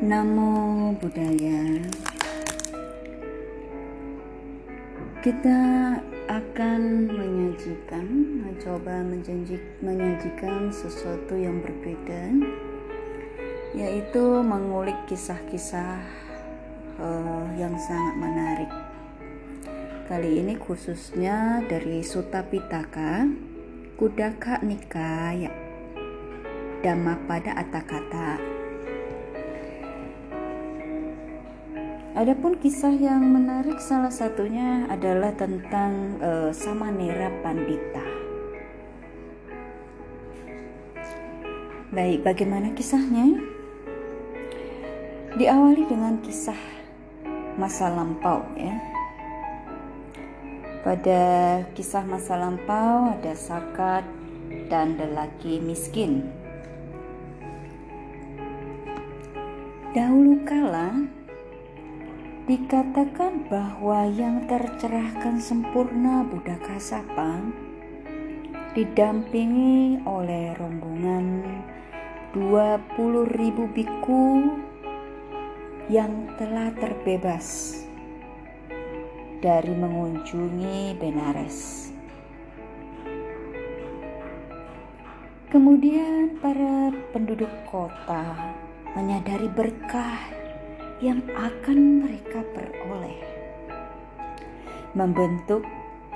Namo Buddhaya. Kita akan menyajikan, mencoba menjanji, menyajikan sesuatu yang berbeda Yaitu mengulik kisah-kisah uh, yang sangat menarik. Kali ini khususnya dari Sutta Pitaka Kudaka Nikaya Dhammapada Atakata Adapun kisah yang menarik salah satunya adalah tentang uh, Samanera Pandita. Baik, bagaimana kisahnya? Diawali dengan kisah masa lampau ya. Pada kisah masa lampau ada sakat dan lelaki miskin. Dahulu kala Dikatakan bahwa yang tercerahkan sempurna Buddha Kasapa didampingi oleh rombongan 20.000 biku yang telah terbebas dari mengunjungi Benares. Kemudian para penduduk kota menyadari berkah yang akan mereka peroleh. Membentuk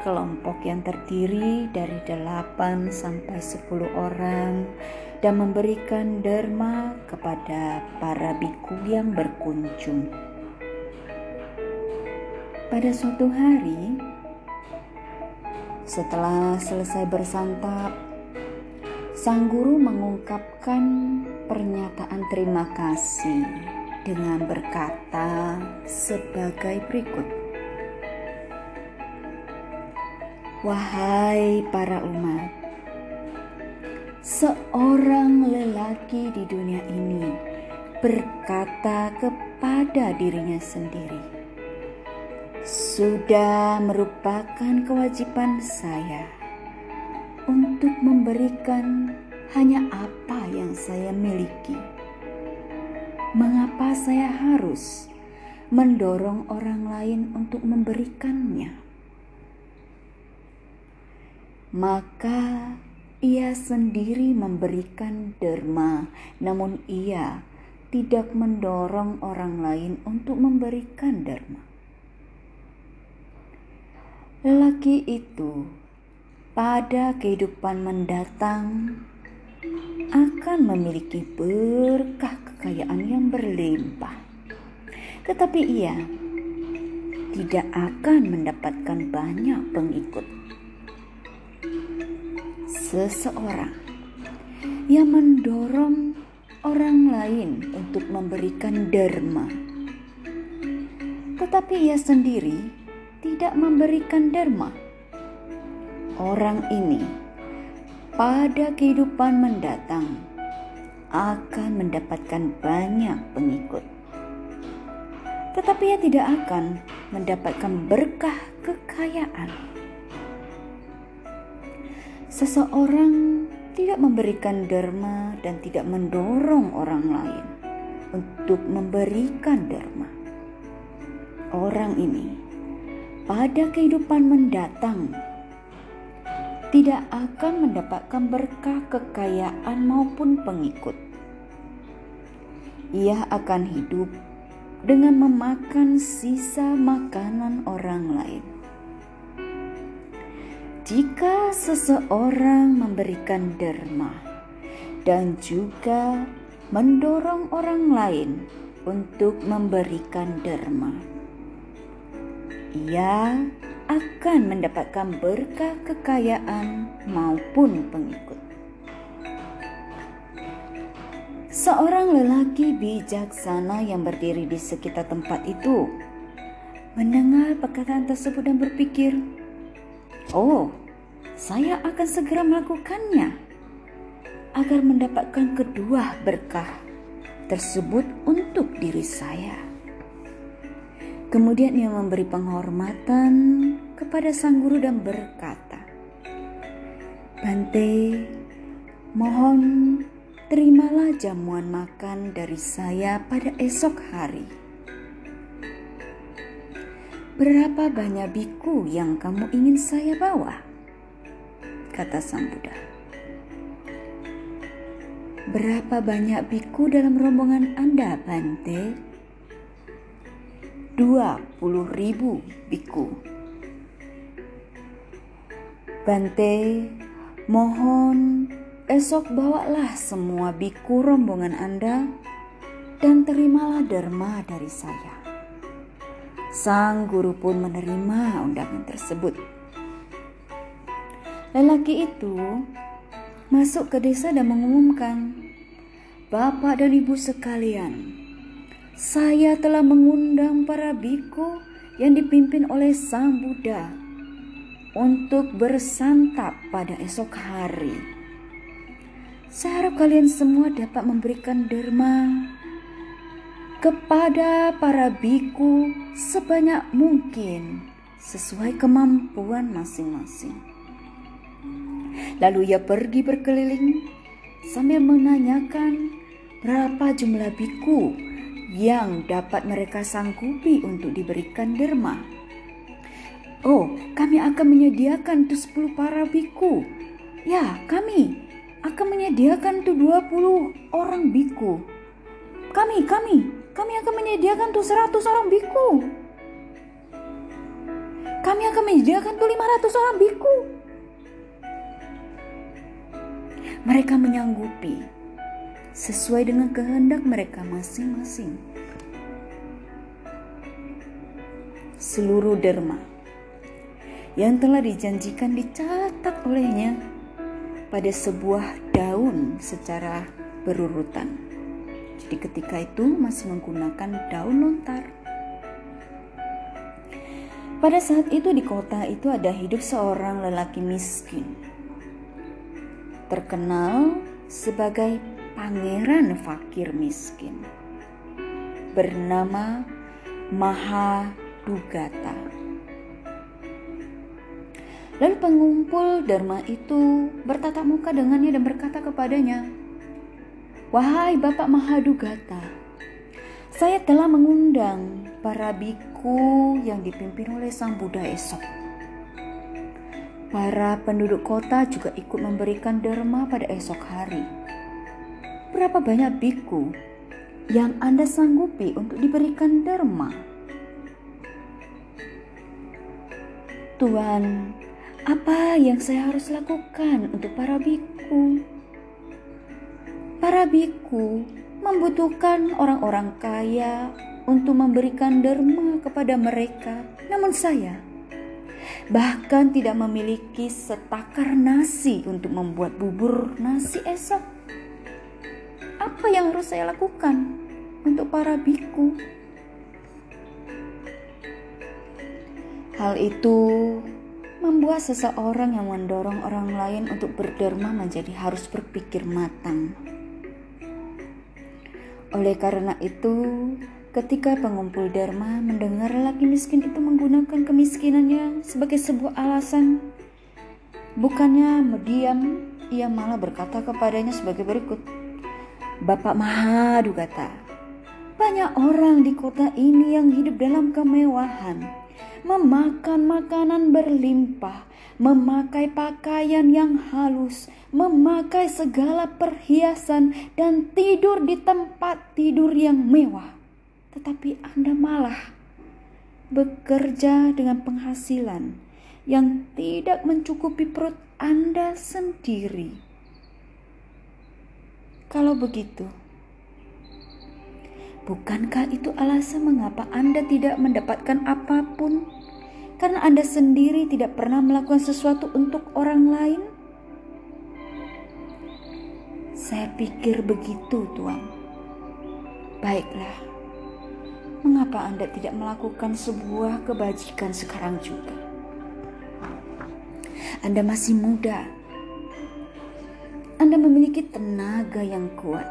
kelompok yang terdiri dari 8 sampai 10 orang dan memberikan derma kepada para biku yang berkunjung. Pada suatu hari, setelah selesai bersantap, sang guru mengungkapkan pernyataan terima kasih dengan berkata sebagai berikut: "Wahai para umat, seorang lelaki di dunia ini berkata kepada dirinya sendiri." Sudah merupakan kewajiban saya untuk memberikan hanya apa yang saya miliki mengapa saya harus mendorong orang lain untuk memberikannya? Maka ia sendiri memberikan derma, namun ia tidak mendorong orang lain untuk memberikan derma. Lelaki itu pada kehidupan mendatang akan memiliki berkah kekayaan yang berlimpah. Tetapi ia tidak akan mendapatkan banyak pengikut. Seseorang yang mendorong orang lain untuk memberikan derma, tetapi ia sendiri tidak memberikan derma. Orang ini pada kehidupan mendatang akan mendapatkan banyak pengikut. Tetapi ia tidak akan mendapatkan berkah kekayaan. Seseorang tidak memberikan derma dan tidak mendorong orang lain untuk memberikan derma. Orang ini pada kehidupan mendatang tidak akan mendapatkan berkah kekayaan maupun pengikut. Ia akan hidup dengan memakan sisa makanan orang lain. Jika seseorang memberikan derma dan juga mendorong orang lain untuk memberikan derma, ia akan mendapatkan berkah kekayaan maupun pengikut. Seorang lelaki bijaksana yang berdiri di sekitar tempat itu mendengar perkataan tersebut dan berpikir, "Oh, saya akan segera melakukannya agar mendapatkan kedua berkah tersebut untuk diri saya." Kemudian ia memberi penghormatan kepada sang guru dan berkata, Bante, mohon terimalah jamuan makan dari saya pada esok hari. Berapa banyak biku yang kamu ingin saya bawa? Kata Sang Buddha. Berapa banyak biku dalam rombongan Anda, Bante? Dua puluh ribu biku. Bante, mohon esok bawalah semua biku rombongan Anda dan terimalah derma dari saya. Sang guru pun menerima undangan tersebut. Lelaki itu masuk ke desa dan mengumumkan, "Bapak dan Ibu sekalian, saya telah mengundang para biku yang dipimpin oleh Sang Buddha untuk bersantap pada esok hari. Saya harap kalian semua dapat memberikan derma kepada para biku sebanyak mungkin sesuai kemampuan masing-masing. Lalu ia pergi berkeliling sambil menanyakan berapa jumlah biku yang dapat mereka sanggupi untuk diberikan derma. Oh, kami akan menyediakan tuh 10 para biku. Ya, kami akan menyediakan tuh 20 orang biku. Kami, kami, kami akan menyediakan tuh 100 orang biku. Kami akan menyediakan tuh 500 orang biku. Mereka menyanggupi sesuai dengan kehendak mereka masing-masing. Seluruh derma yang telah dijanjikan dicatat olehnya pada sebuah daun secara berurutan. Jadi ketika itu masih menggunakan daun lontar. Pada saat itu di kota itu ada hidup seorang lelaki miskin. Terkenal sebagai pangeran fakir miskin. Bernama Mahadugata. Lalu pengumpul Dharma itu bertatap muka dengannya dan berkata kepadanya, Wahai Bapak Mahadugata, saya telah mengundang para biku yang dipimpin oleh Sang Buddha esok. Para penduduk kota juga ikut memberikan derma pada esok hari. Berapa banyak biku yang Anda sanggupi untuk diberikan derma? Tuhan, apa yang saya harus lakukan untuk para biku? Para biku membutuhkan orang-orang kaya untuk memberikan derma kepada mereka, namun saya bahkan tidak memiliki setakar nasi untuk membuat bubur nasi esok. Apa yang harus saya lakukan untuk para biku? Hal itu membuat seseorang yang mendorong orang lain untuk berderma menjadi harus berpikir matang. Oleh karena itu, ketika pengumpul derma mendengar laki miskin itu menggunakan kemiskinannya sebagai sebuah alasan, bukannya mediam, ia malah berkata kepadanya sebagai berikut. Bapak Mahadu kata, banyak orang di kota ini yang hidup dalam kemewahan memakan makanan berlimpah, memakai pakaian yang halus, memakai segala perhiasan, dan tidur di tempat tidur yang mewah. Tetapi Anda malah bekerja dengan penghasilan yang tidak mencukupi perut Anda sendiri. Kalau begitu, Bukankah itu alasan mengapa Anda tidak mendapatkan apa pun? Karena Anda sendiri tidak pernah melakukan sesuatu untuk orang lain? Saya pikir begitu, Tuan. Baiklah, mengapa Anda tidak melakukan sebuah kebajikan sekarang juga? Anda masih muda. Anda memiliki tenaga yang kuat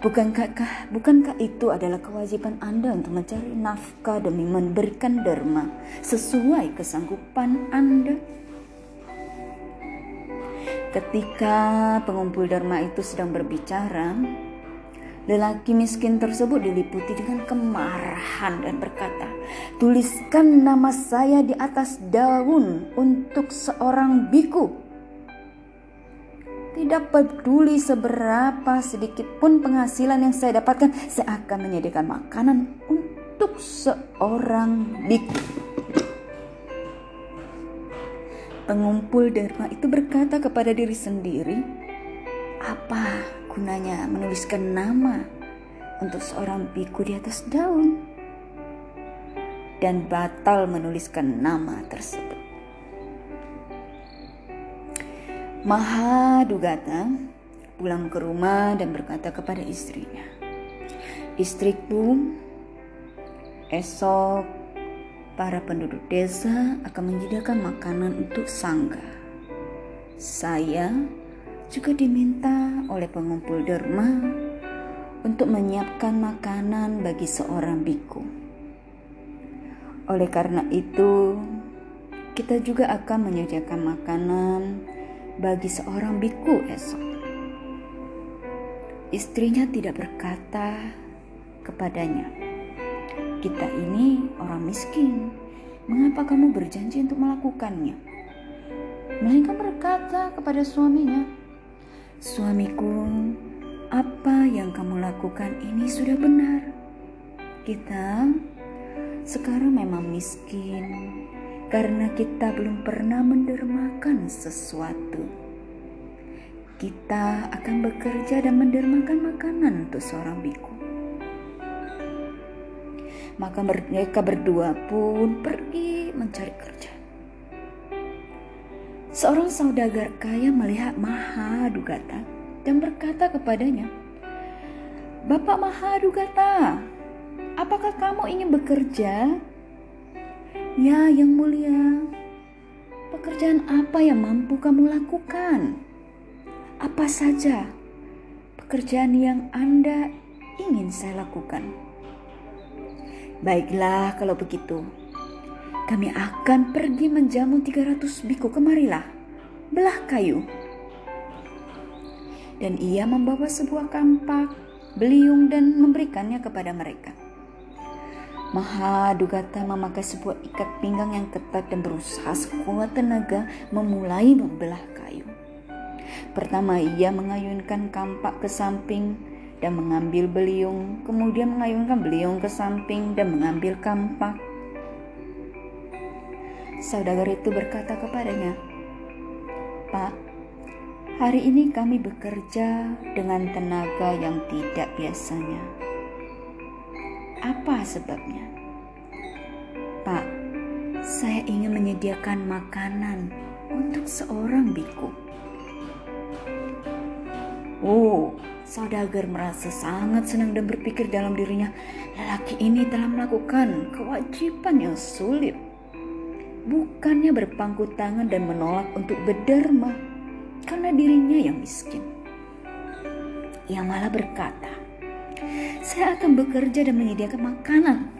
Bukankah, bukankah itu adalah kewajiban Anda untuk mencari nafkah demi memberikan derma sesuai kesanggupan Anda? Ketika pengumpul derma itu sedang berbicara, lelaki miskin tersebut diliputi dengan kemarahan dan berkata, "Tuliskan nama saya di atas daun untuk seorang biku." Tidak peduli seberapa sedikit pun penghasilan yang saya dapatkan, saya akan menyediakan makanan untuk seorang biku. Pengumpul derma itu berkata kepada diri sendiri, "Apa gunanya menuliskan nama untuk seorang biku di atas daun?" Dan batal menuliskan nama tersebut. Mahadugata pulang ke rumah dan berkata kepada istrinya, "Istriku, esok para penduduk desa akan menyediakan makanan untuk sangga. Saya juga diminta oleh pengumpul derma untuk menyiapkan makanan bagi seorang biku. Oleh karena itu, kita juga akan menyediakan makanan bagi seorang biku esok. Istrinya tidak berkata kepadanya, kita ini orang miskin. Mengapa kamu berjanji untuk melakukannya? Melainkan berkata kepada suaminya, Suamiku, apa yang kamu lakukan ini sudah benar. Kita sekarang memang miskin karena kita belum pernah mendermakan sesuatu. Kita akan bekerja dan mendermakan makanan untuk seorang biku. Maka mereka berdua pun pergi mencari kerja. Seorang saudagar kaya melihat Mahadugata dan berkata kepadanya, Bapak Mahadugata, apakah kamu ingin bekerja? Ya, yang mulia. Pekerjaan apa yang mampu kamu lakukan? Apa saja pekerjaan yang Anda ingin saya lakukan? Baiklah kalau begitu. Kami akan pergi menjamu 300 biku kemarilah. Belah kayu. Dan ia membawa sebuah kampak, beliung dan memberikannya kepada mereka. Mahadugata memakai sebuah ikat pinggang yang ketat dan berusaha sekuat tenaga memulai membelah kayu. Pertama ia mengayunkan kampak ke samping dan mengambil beliung, kemudian mengayunkan beliung ke samping dan mengambil kampak. Saudagar itu berkata kepadanya, "Pak, hari ini kami bekerja dengan tenaga yang tidak biasanya. Apa sebabnya?" "Pak, saya ingin menyediakan makanan untuk seorang biku." Oh, Saudagar merasa sangat senang dan berpikir dalam dirinya, lelaki ini telah melakukan kewajiban yang sulit. Bukannya berpangku tangan dan menolak untuk berderma karena dirinya yang miskin. Ia malah berkata, saya akan bekerja dan menyediakan makanan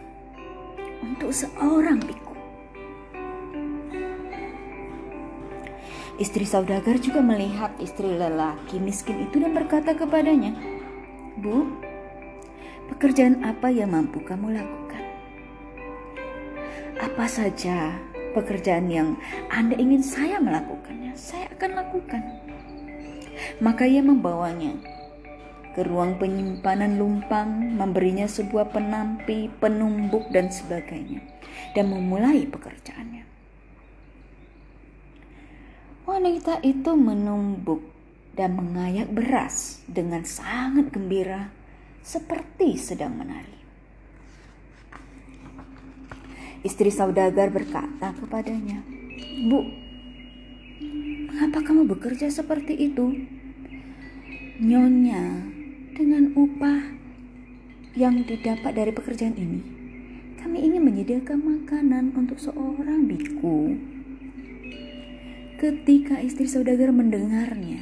untuk seorang biku. Istri saudagar juga melihat istri lelaki miskin itu dan berkata kepadanya, "Bu, pekerjaan apa yang mampu kamu lakukan? Apa saja pekerjaan yang Anda ingin saya melakukannya, saya akan lakukan." Maka ia membawanya ke ruang penyimpanan lumpang, memberinya sebuah penampi, penumbuk, dan sebagainya, dan memulai pekerjaannya. Wanita itu menumbuk dan mengayak beras dengan sangat gembira, seperti sedang menari. Istri saudagar berkata kepadanya, "Bu, mengapa kamu bekerja seperti itu?" Nyonya, dengan upah yang didapat dari pekerjaan ini, kami ingin menyediakan makanan untuk seorang biku Ketika istri saudagar mendengarnya,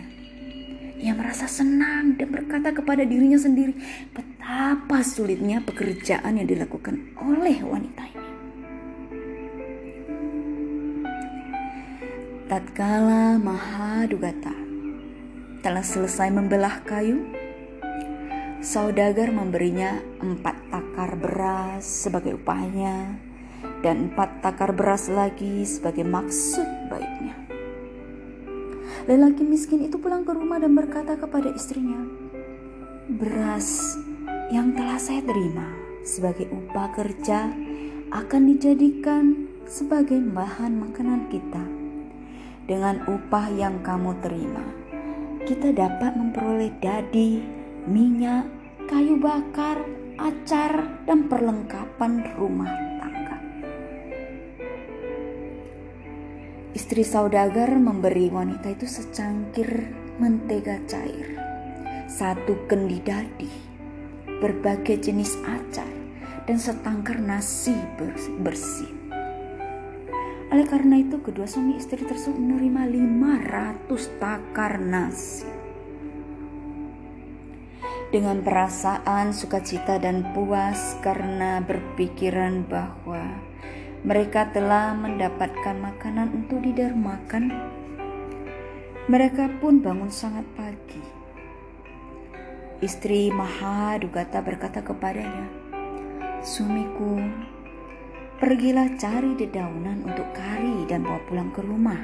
ia merasa senang dan berkata kepada dirinya sendiri betapa sulitnya pekerjaan yang dilakukan oleh wanita ini. Tatkala Mahadugata telah selesai membelah kayu, saudagar memberinya empat takar beras sebagai upahnya dan empat takar beras lagi sebagai maksud baiknya. Lelaki miskin itu pulang ke rumah dan berkata kepada istrinya, "Beras yang telah saya terima sebagai upah kerja akan dijadikan sebagai bahan makanan kita. Dengan upah yang kamu terima, kita dapat memperoleh dadi, minyak, kayu bakar, acar, dan perlengkapan rumah tangga. Istri saudagar memberi wanita itu secangkir mentega cair, satu kendi dadi, berbagai jenis acar, dan setangkar nasi bersih. Oleh karena itu kedua suami istri tersebut menerima 500 takar nasi. Dengan perasaan sukacita dan puas karena berpikiran bahwa mereka telah mendapatkan makanan untuk didermakan, mereka pun bangun sangat pagi. Istri Maha Dugata berkata kepadanya, "Suamiku, Pergilah cari dedaunan untuk kari dan bawa pulang ke rumah.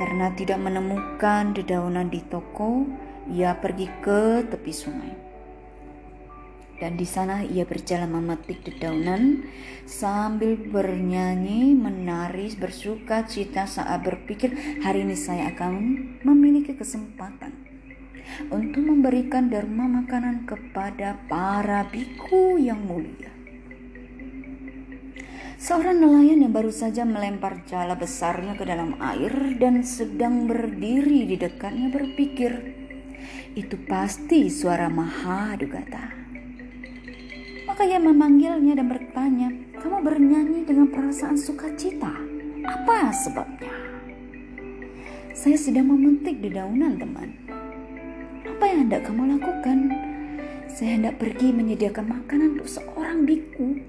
Karena tidak menemukan dedaunan di toko, ia pergi ke tepi sungai. Dan di sana ia berjalan memetik dedaunan sambil bernyanyi, menari, bersuka cita saat berpikir hari ini saya akan memiliki kesempatan untuk memberikan derma makanan kepada para biku yang mulia. Seorang nelayan yang baru saja melempar jala besarnya ke dalam air dan sedang berdiri di dekatnya berpikir, itu pasti suara Maha Dugata. Maka ia memanggilnya dan bertanya, kamu bernyanyi dengan perasaan sukacita. Apa sebabnya? Saya sedang memetik dedaunan teman. Apa yang hendak kamu lakukan? Saya hendak pergi menyediakan makanan untuk seorang biku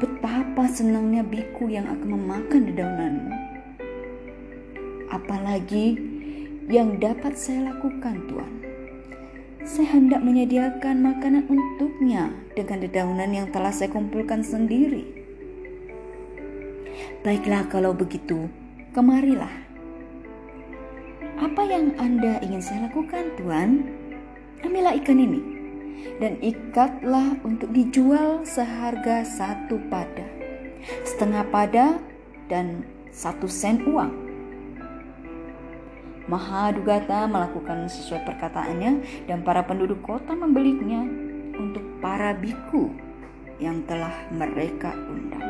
Betapa senangnya biku yang akan memakan dedaunanmu. Apalagi yang dapat saya lakukan, Tuhan. Saya hendak menyediakan makanan untuknya dengan dedaunan yang telah saya kumpulkan sendiri. Baiklah kalau begitu, kemarilah. Apa yang Anda ingin saya lakukan, Tuhan? Ambillah ikan ini dan ikatlah untuk dijual seharga satu pada, setengah pada dan satu sen uang. Mahadugata melakukan sesuai perkataannya dan para penduduk kota membelinya untuk para biku yang telah mereka undang.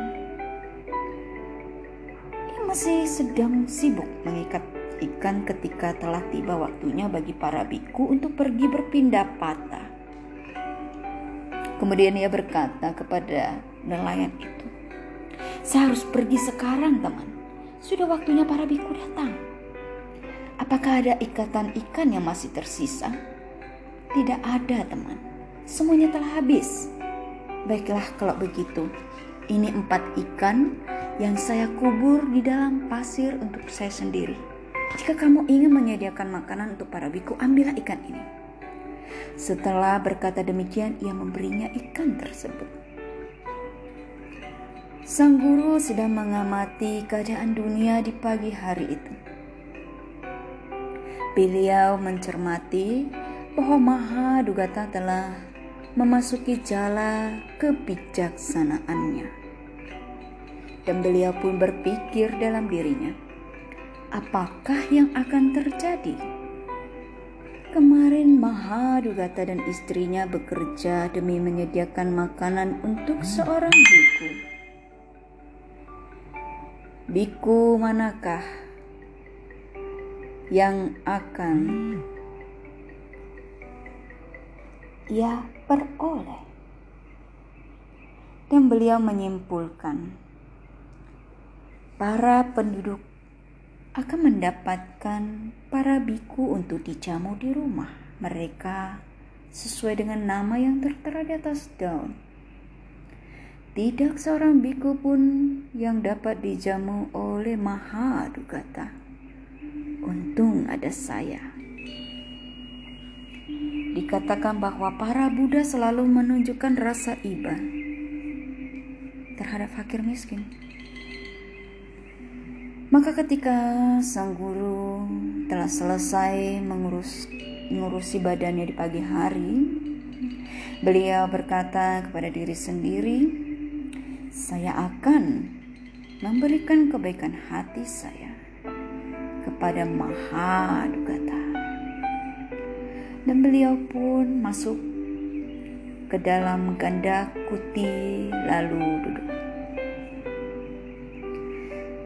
Ia masih sedang sibuk mengikat ikan ketika telah tiba waktunya bagi para biku untuk pergi berpindah patah Kemudian ia berkata kepada nelayan itu, "Saya harus pergi sekarang, teman. Sudah waktunya para biku datang. Apakah ada ikatan ikan yang masih tersisa?" Tidak ada, teman. Semuanya telah habis. Baiklah, kalau begitu, ini empat ikan yang saya kubur di dalam pasir untuk saya sendiri. Jika kamu ingin menyediakan makanan untuk para biku, ambillah ikan ini. Setelah berkata demikian, ia memberinya ikan tersebut. Sang guru sedang mengamati keadaan dunia di pagi hari itu. Beliau mencermati bahwa Maha Dugata telah memasuki jala kebijaksanaannya. Dan beliau pun berpikir dalam dirinya, apakah yang akan terjadi Kemarin Mahadugata dan istrinya bekerja demi menyediakan makanan untuk seorang biku. Biku manakah yang akan ia peroleh? Dan beliau menyimpulkan, para penduduk akan mendapatkan para biku untuk dijamu di rumah mereka sesuai dengan nama yang tertera di atas daun. Tidak seorang biku pun yang dapat dijamu oleh Maha Dugata. Untung ada saya. Dikatakan bahwa para Buddha selalu menunjukkan rasa iba terhadap fakir miskin. Maka ketika sang guru telah selesai mengurus mengurusi badannya di pagi hari, beliau berkata kepada diri sendiri, "Saya akan memberikan kebaikan hati saya kepada Maha Dugata. Dan beliau pun masuk ke dalam ganda kuti lalu duduk.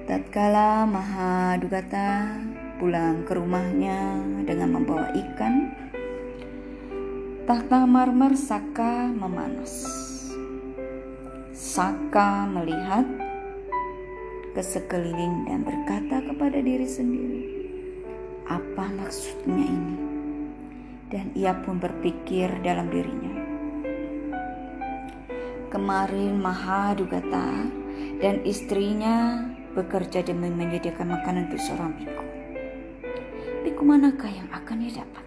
Tatkala Maha Dugata pulang ke rumahnya dengan membawa ikan, tahta marmer Saka memanas. Saka melihat ke sekeliling dan berkata kepada diri sendiri, "Apa maksudnya ini?" Dan ia pun berpikir dalam dirinya, "Kemarin Maha Dugata dan istrinya bekerja demi menyediakan makanan untuk seorang biku. Biku manakah yang akan ia dapat?"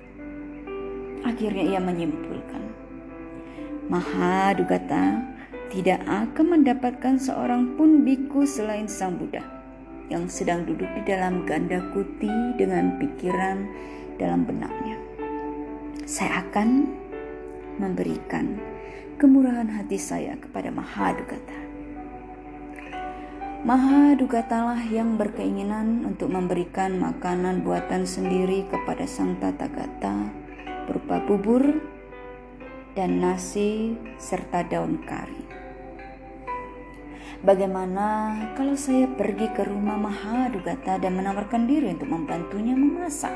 Akhirnya ia menyimpulkan, Maha Dugata tidak akan mendapatkan seorang pun biku selain Sang Buddha yang sedang duduk di dalam ganda kuti dengan pikiran dalam benaknya. Saya akan memberikan kemurahan hati saya kepada Mahadugata. Mahadugatalah yang berkeinginan untuk memberikan makanan buatan sendiri kepada Sang Tathagata berupa bubur dan nasi serta daun kari. Bagaimana kalau saya pergi ke rumah Mahadugata dan menawarkan diri untuk membantunya memasak?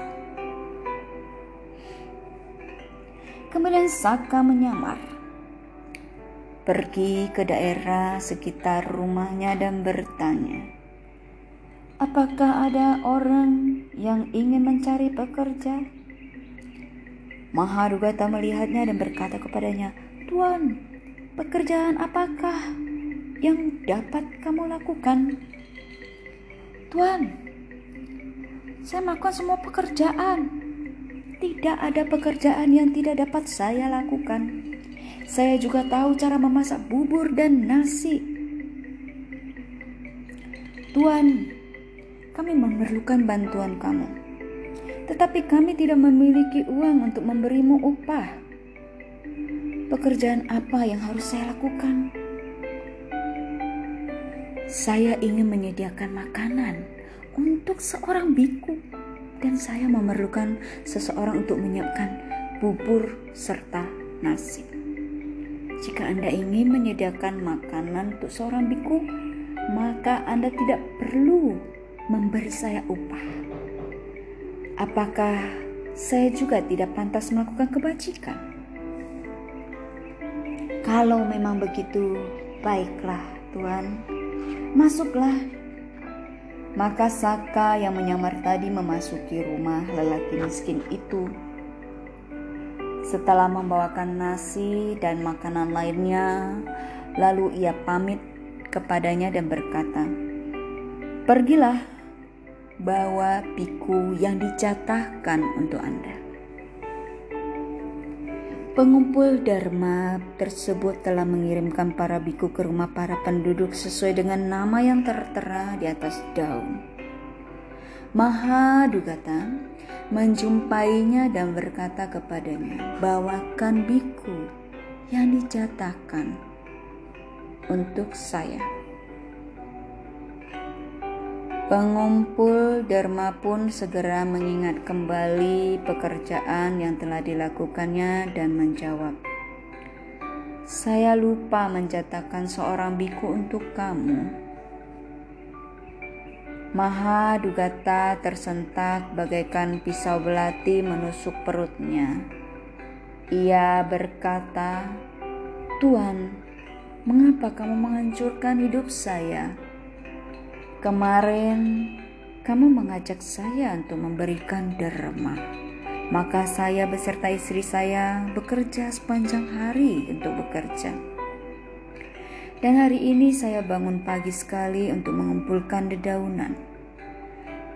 Kemudian Saka menyamar. Pergi ke daerah sekitar rumahnya dan bertanya, Apakah ada orang yang ingin mencari pekerja? Mahadugata melihatnya dan berkata kepadanya, Tuan, pekerjaan apakah yang dapat kamu lakukan. Tuan, saya melakukan semua pekerjaan. Tidak ada pekerjaan yang tidak dapat saya lakukan. Saya juga tahu cara memasak bubur dan nasi. Tuan, kami memerlukan bantuan kamu. Tetapi kami tidak memiliki uang untuk memberimu upah. Pekerjaan apa yang harus saya lakukan? Saya ingin menyediakan makanan untuk seorang biku dan saya memerlukan seseorang untuk menyiapkan bubur serta nasi. Jika Anda ingin menyediakan makanan untuk seorang biku, maka Anda tidak perlu memberi saya upah. Apakah saya juga tidak pantas melakukan kebajikan? Kalau memang begitu, baiklah, Tuan Masuklah. Maka Saka yang menyamar tadi memasuki rumah lelaki miskin itu. Setelah membawakan nasi dan makanan lainnya, lalu ia pamit kepadanya dan berkata, "Pergilah, bawa piku yang dicatahkan untuk Anda." Pengumpul Dharma tersebut telah mengirimkan para biku ke rumah para penduduk sesuai dengan nama yang tertera di atas daun. Maha Dugata menjumpainya dan berkata kepadanya, "Bawakan biku yang dicatakan untuk saya." Pengumpul Dharma pun segera mengingat kembali pekerjaan yang telah dilakukannya dan menjawab, "Saya lupa mencatatkan seorang biku untuk kamu." Maha Dugata tersentak bagaikan pisau belati menusuk perutnya. Ia berkata, "Tuan, mengapa kamu menghancurkan hidup saya?" Kemarin kamu mengajak saya untuk memberikan derma. Maka saya beserta istri saya bekerja sepanjang hari untuk bekerja. Dan hari ini saya bangun pagi sekali untuk mengumpulkan dedaunan.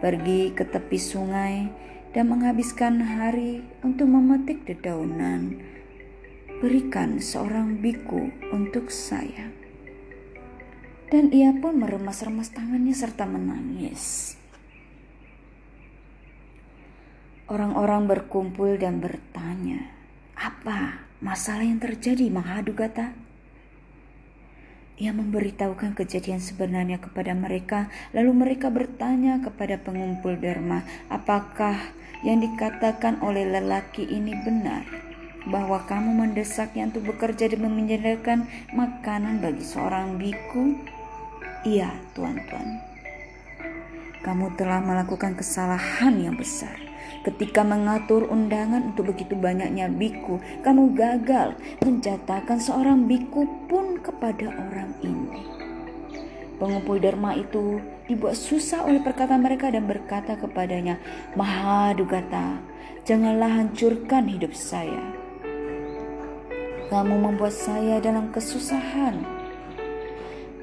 pergi ke tepi sungai, dan menghabiskan hari untuk memetik dedaunan. Berikan seorang biku untuk saya. Dan ia pun meremas-remas tangannya serta menangis. Orang-orang berkumpul dan bertanya, "Apa masalah yang terjadi, Mahadugata?" Ia memberitahukan kejadian sebenarnya kepada mereka, lalu mereka bertanya kepada pengumpul derma, apakah yang dikatakan oleh lelaki ini benar? Bahwa kamu mendesaknya untuk bekerja dan menyediakan makanan bagi seorang biku? Iya, tuan-tuan. Kamu telah melakukan kesalahan yang besar Ketika mengatur undangan untuk begitu banyaknya biku, kamu gagal menjatakan seorang biku pun kepada orang ini. Pengumpul derma itu dibuat susah oleh perkataan mereka dan berkata kepadanya, Mahadugata, janganlah hancurkan hidup saya. Kamu membuat saya dalam kesusahan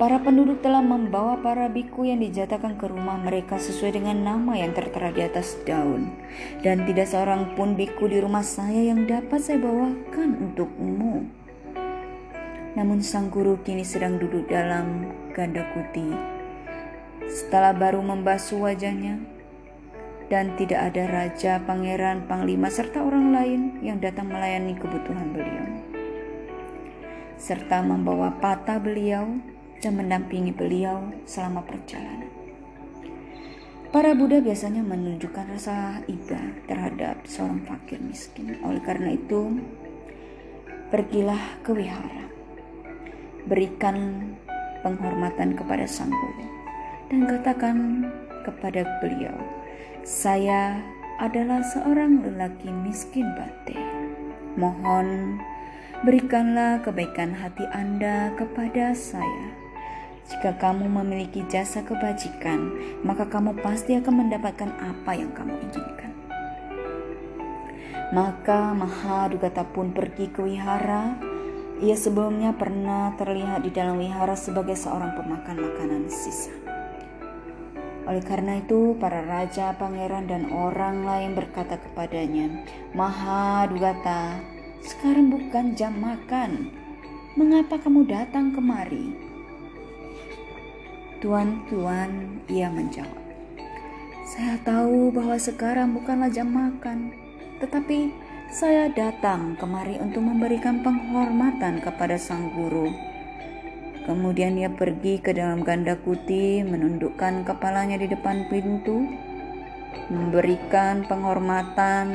Para penduduk telah membawa para biku yang dijatakan ke rumah mereka sesuai dengan nama yang tertera di atas daun. Dan tidak seorang pun biku di rumah saya yang dapat saya bawakan untukmu. Namun sang guru kini sedang duduk dalam ganda kuti. Setelah baru membasuh wajahnya, dan tidak ada raja, pangeran, panglima, serta orang lain yang datang melayani kebutuhan beliau. Serta membawa patah beliau dan mendampingi beliau selama perjalanan. Para Buddha biasanya menunjukkan rasa iba terhadap seorang fakir miskin. Oleh karena itu, pergilah ke wihara. Berikan penghormatan kepada sang guru dan katakan kepada beliau, "Saya adalah seorang lelaki miskin bate. Mohon berikanlah kebaikan hati Anda kepada saya." Jika kamu memiliki jasa kebajikan, maka kamu pasti akan mendapatkan apa yang kamu inginkan. Maka Mahadugata pun pergi ke wihara. Ia sebelumnya pernah terlihat di dalam wihara sebagai seorang pemakan makanan sisa. Oleh karena itu, para raja, pangeran, dan orang lain berkata kepadanya, Mahadugata, sekarang bukan jam makan. Mengapa kamu datang kemari? Tuan, tuan, ia menjawab. Saya tahu bahwa sekarang bukanlah jam makan, tetapi saya datang kemari untuk memberikan penghormatan kepada sang guru. Kemudian ia pergi ke dalam ganda kuti, menundukkan kepalanya di depan pintu, memberikan penghormatan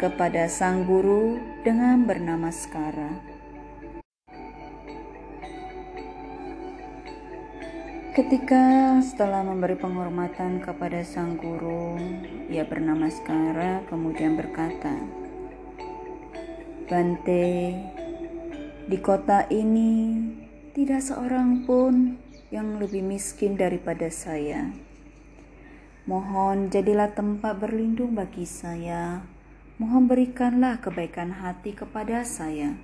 kepada sang guru dengan bernama Skara. Ketika setelah memberi penghormatan kepada sang guru, ia bernama Skara kemudian berkata, Bante, di kota ini tidak seorang pun yang lebih miskin daripada saya. Mohon jadilah tempat berlindung bagi saya. Mohon berikanlah kebaikan hati kepada saya.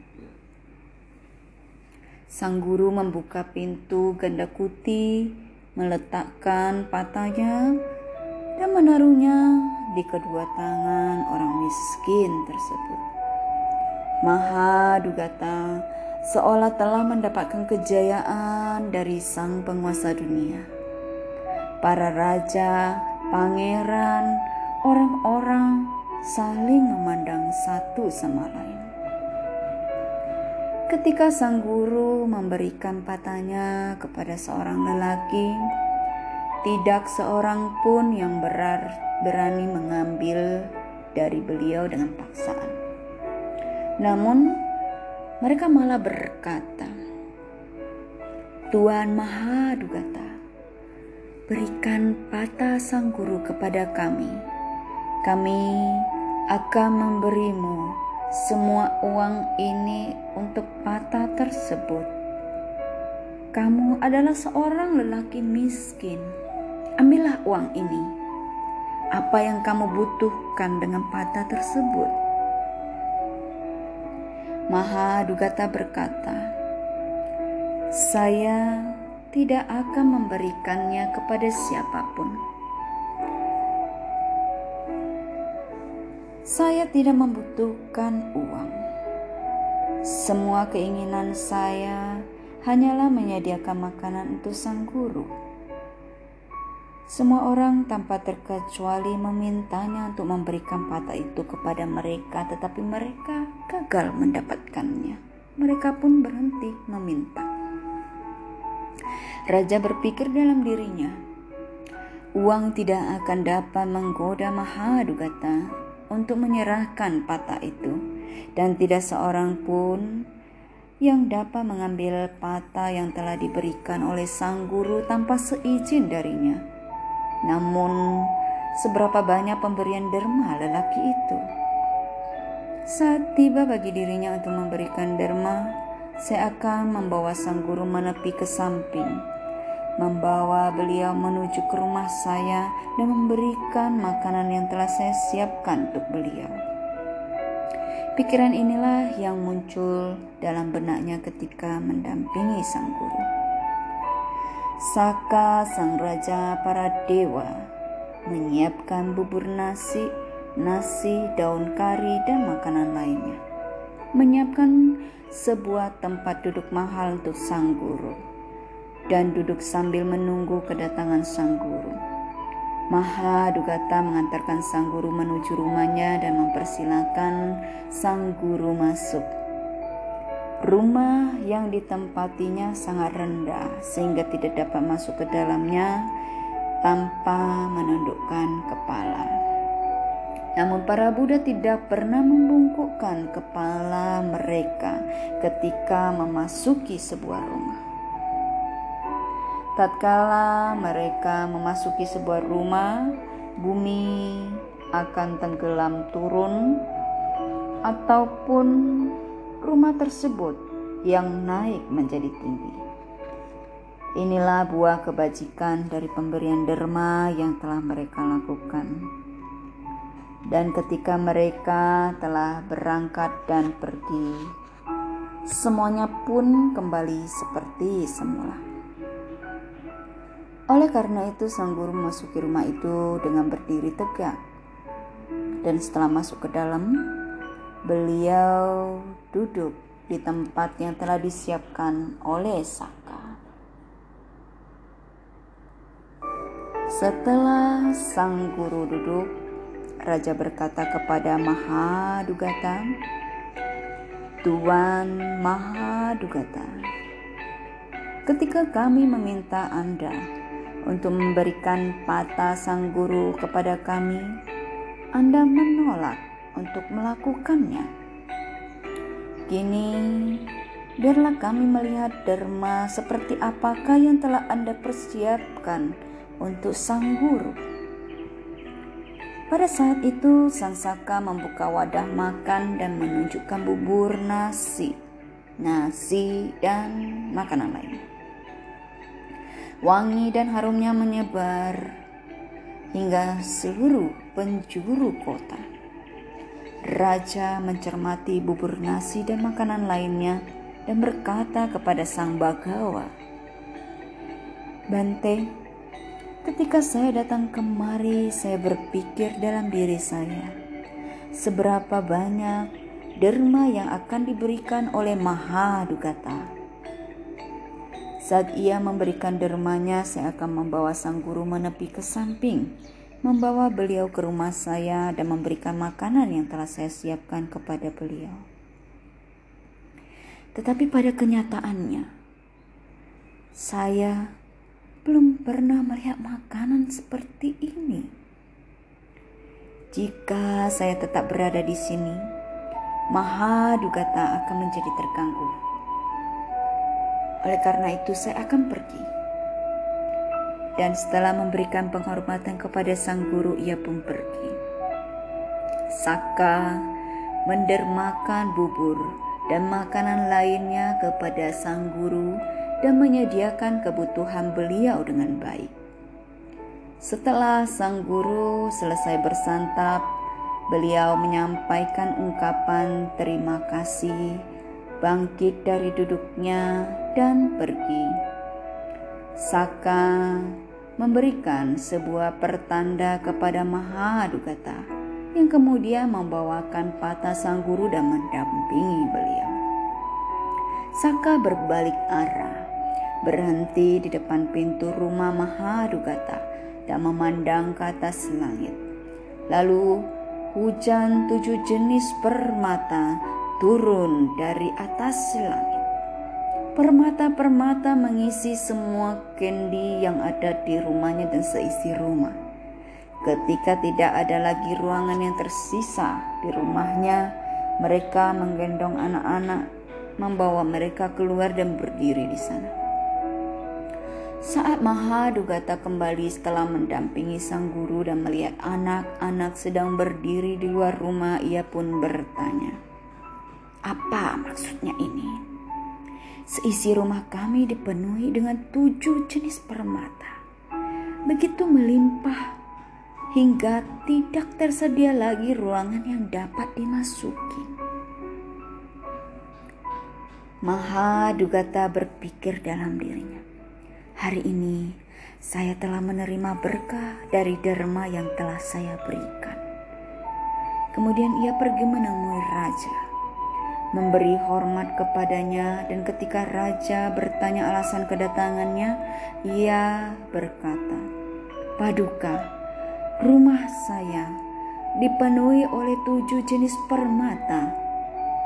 Sang guru membuka pintu ganda kuti, meletakkan patahnya, dan menaruhnya di kedua tangan orang miskin tersebut. Maha Dugata seolah telah mendapatkan kejayaan dari sang penguasa dunia. Para raja, pangeran, orang-orang saling memandang satu sama lain. Ketika sang guru memberikan patahnya kepada seorang lelaki, tidak seorang pun yang berar, berani mengambil dari beliau dengan paksaan. Namun, mereka malah berkata, Tuhan Maha Dugata, berikan patah sang guru kepada kami. Kami akan memberimu semua uang ini untuk patah tersebut. Kamu adalah seorang lelaki miskin. Ambillah uang ini. Apa yang kamu butuhkan dengan patah tersebut? Maha Dugata berkata, "Saya tidak akan memberikannya kepada siapa pun." Saya tidak membutuhkan uang. Semua keinginan saya hanyalah menyediakan makanan untuk sang guru. Semua orang tanpa terkecuali memintanya untuk memberikan patah itu kepada mereka, tetapi mereka gagal mendapatkannya. Mereka pun berhenti meminta. Raja berpikir dalam dirinya, uang tidak akan dapat menggoda Mahadugata untuk menyerahkan patah itu, dan tidak seorang pun yang dapat mengambil patah yang telah diberikan oleh sang guru tanpa seizin darinya. Namun, seberapa banyak pemberian derma lelaki itu? Saat tiba bagi dirinya untuk memberikan derma, saya akan membawa sang guru menepi ke samping, membawa beliau menuju ke rumah saya dan memberikan makanan yang telah saya siapkan untuk beliau. Pikiran inilah yang muncul dalam benaknya ketika mendampingi sang guru. Saka sang raja para dewa menyiapkan bubur nasi, nasi, daun kari, dan makanan lainnya. Menyiapkan sebuah tempat duduk mahal untuk sang guru dan duduk sambil menunggu kedatangan sang guru. Maha Dugata mengantarkan sang guru menuju rumahnya dan mempersilahkan sang guru masuk. Rumah yang ditempatinya sangat rendah sehingga tidak dapat masuk ke dalamnya tanpa menundukkan kepala. Namun para Buddha tidak pernah membungkukkan kepala mereka ketika memasuki sebuah rumah. Tatkala mereka memasuki sebuah rumah, bumi akan tenggelam turun, ataupun rumah tersebut yang naik menjadi tinggi. Inilah buah kebajikan dari pemberian derma yang telah mereka lakukan. Dan ketika mereka telah berangkat dan pergi, semuanya pun kembali seperti semula. Oleh karena itu, sang guru memasuki rumah itu dengan berdiri tegak. Dan setelah masuk ke dalam, beliau duduk di tempat yang telah disiapkan oleh Saka. Setelah sang guru duduk, raja berkata kepada Mahadugata, "Tuan Mahadugata, ketika kami meminta Anda untuk memberikan patah sang guru kepada kami, Anda menolak untuk melakukannya. Kini, biarlah kami melihat derma seperti apakah yang telah Anda persiapkan untuk sang guru. Pada saat itu, Sang Saka membuka wadah makan dan menunjukkan bubur nasi, nasi, dan makanan lain. Wangi dan harumnya menyebar hingga seluruh penjuru kota. Raja mencermati bubur nasi dan makanan lainnya dan berkata kepada sang bagawa, Bante, ketika saya datang kemari, saya berpikir dalam diri saya, seberapa banyak derma yang akan diberikan oleh Maha Dugata saat ia memberikan dermanya, saya akan membawa sang guru menepi ke samping, membawa beliau ke rumah saya dan memberikan makanan yang telah saya siapkan kepada beliau. Tetapi pada kenyataannya, saya belum pernah melihat makanan seperti ini. Jika saya tetap berada di sini, Maha Dugata akan menjadi terganggu. Oleh karena itu, saya akan pergi. Dan setelah memberikan penghormatan kepada sang guru, ia pun pergi. Saka mendermakan bubur dan makanan lainnya kepada sang guru dan menyediakan kebutuhan beliau dengan baik. Setelah sang guru selesai bersantap, beliau menyampaikan ungkapan terima kasih bangkit dari duduknya dan pergi. Saka memberikan sebuah pertanda kepada Mahadugata yang kemudian membawakan patah sang guru dan mendampingi beliau. Saka berbalik arah, berhenti di depan pintu rumah Mahadugata dan memandang ke atas langit. Lalu hujan tujuh jenis permata turun dari atas langit. Permata-permata mengisi semua kendi yang ada di rumahnya dan seisi rumah. Ketika tidak ada lagi ruangan yang tersisa di rumahnya, mereka menggendong anak-anak, membawa mereka keluar dan berdiri di sana. Saat Mahadugata kembali setelah mendampingi sang guru dan melihat anak-anak sedang berdiri di luar rumah, ia pun bertanya, "Apa maksudnya ini?" Seisi rumah kami dipenuhi dengan tujuh jenis permata. Begitu melimpah hingga tidak tersedia lagi ruangan yang dapat dimasuki. Maha Dugata berpikir dalam dirinya, hari ini saya telah menerima berkah dari derma yang telah saya berikan. Kemudian ia pergi menemui raja, memberi hormat kepadanya, dan ketika raja bertanya alasan kedatangannya, ia berkata, "Paduka, Rumah saya dipenuhi oleh tujuh jenis permata.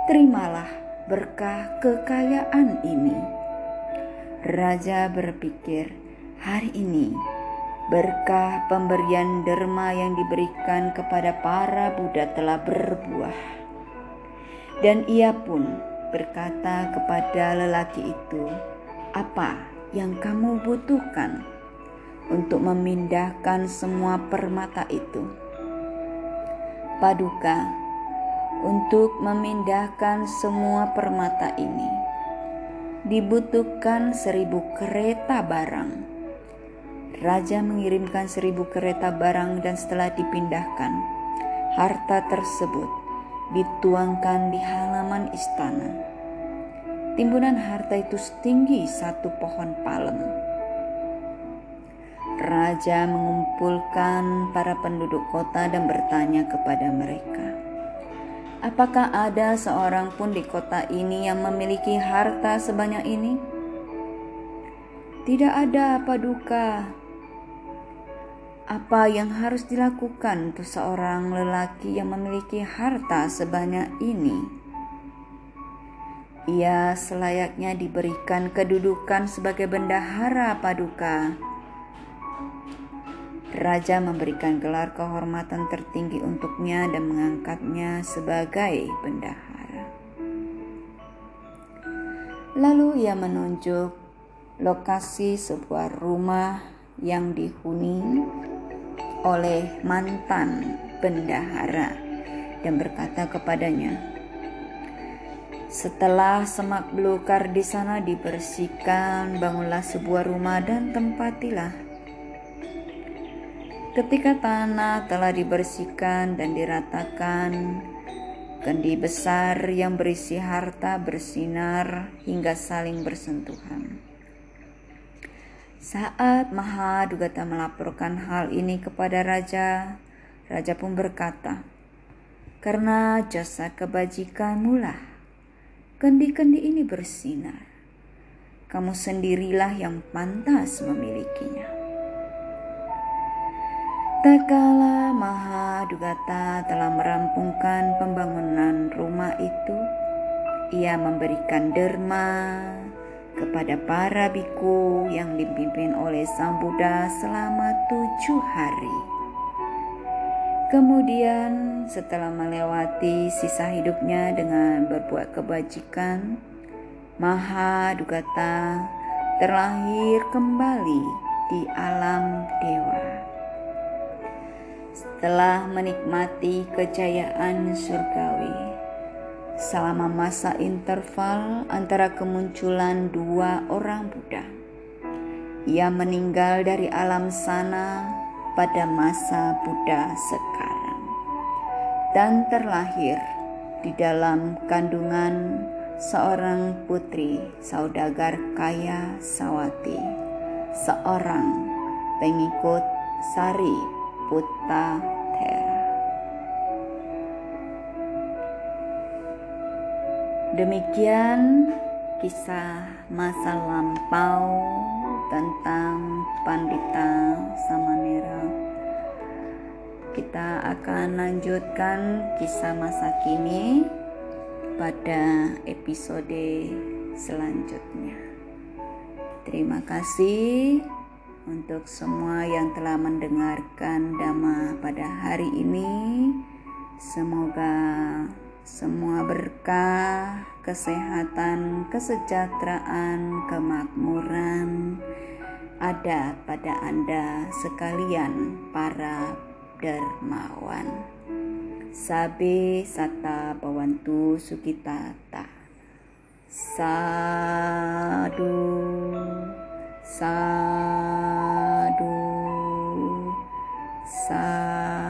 Terimalah berkah kekayaan ini. Raja berpikir, hari ini berkah pemberian derma yang diberikan kepada para Buddha telah berbuah. Dan ia pun berkata kepada lelaki itu, "Apa yang kamu butuhkan?" untuk memindahkan semua permata itu. Paduka untuk memindahkan semua permata ini dibutuhkan seribu kereta barang. Raja mengirimkan seribu kereta barang dan setelah dipindahkan, harta tersebut dituangkan di halaman istana. Timbunan harta itu setinggi satu pohon palem Raja mengumpulkan para penduduk kota dan bertanya kepada mereka, "Apakah ada seorang pun di kota ini yang memiliki harta sebanyak ini?" "Tidak ada, Paduka." Apa yang harus dilakukan untuk seorang lelaki yang memiliki harta sebanyak ini? Ia selayaknya diberikan kedudukan sebagai bendahara paduka Raja memberikan gelar kehormatan tertinggi untuknya dan mengangkatnya sebagai bendahara. Lalu ia menunjuk lokasi sebuah rumah yang dihuni oleh mantan bendahara dan berkata kepadanya, setelah semak belukar di sana dibersihkan, bangunlah sebuah rumah dan tempatilah Ketika tanah telah dibersihkan dan diratakan, kendi besar yang berisi harta bersinar hingga saling bersentuhan. Saat Mahadugata melaporkan hal ini kepada raja, raja pun berkata, "Karena jasa kebajikanmu lah, kendi-kendi ini bersinar. Kamu sendirilah yang pantas memilikinya." Tak kala Maha Dugata telah merampungkan pembangunan rumah itu, ia memberikan derma kepada para biku yang dipimpin oleh Sang Buddha selama tujuh hari. Kemudian setelah melewati sisa hidupnya dengan berbuat kebajikan, Maha Dugata terlahir kembali di alam dewa telah menikmati kejayaan surgawi selama masa interval antara kemunculan dua orang Buddha. Ia meninggal dari alam sana pada masa Buddha sekarang dan terlahir di dalam kandungan seorang putri saudagar kaya Sawati, seorang pengikut Sari Puta Demikian kisah masa lampau tentang Pandita Samanera. Kita akan lanjutkan kisah masa kini pada episode selanjutnya. Terima kasih untuk semua yang telah mendengarkan Dhamma pada hari ini. Semoga semua berkah, kesehatan, kesejahteraan, kemakmuran ada pada Anda sekalian para dermawan. Sabe sata bawantu sukitata. Sadu, sadu, sadu.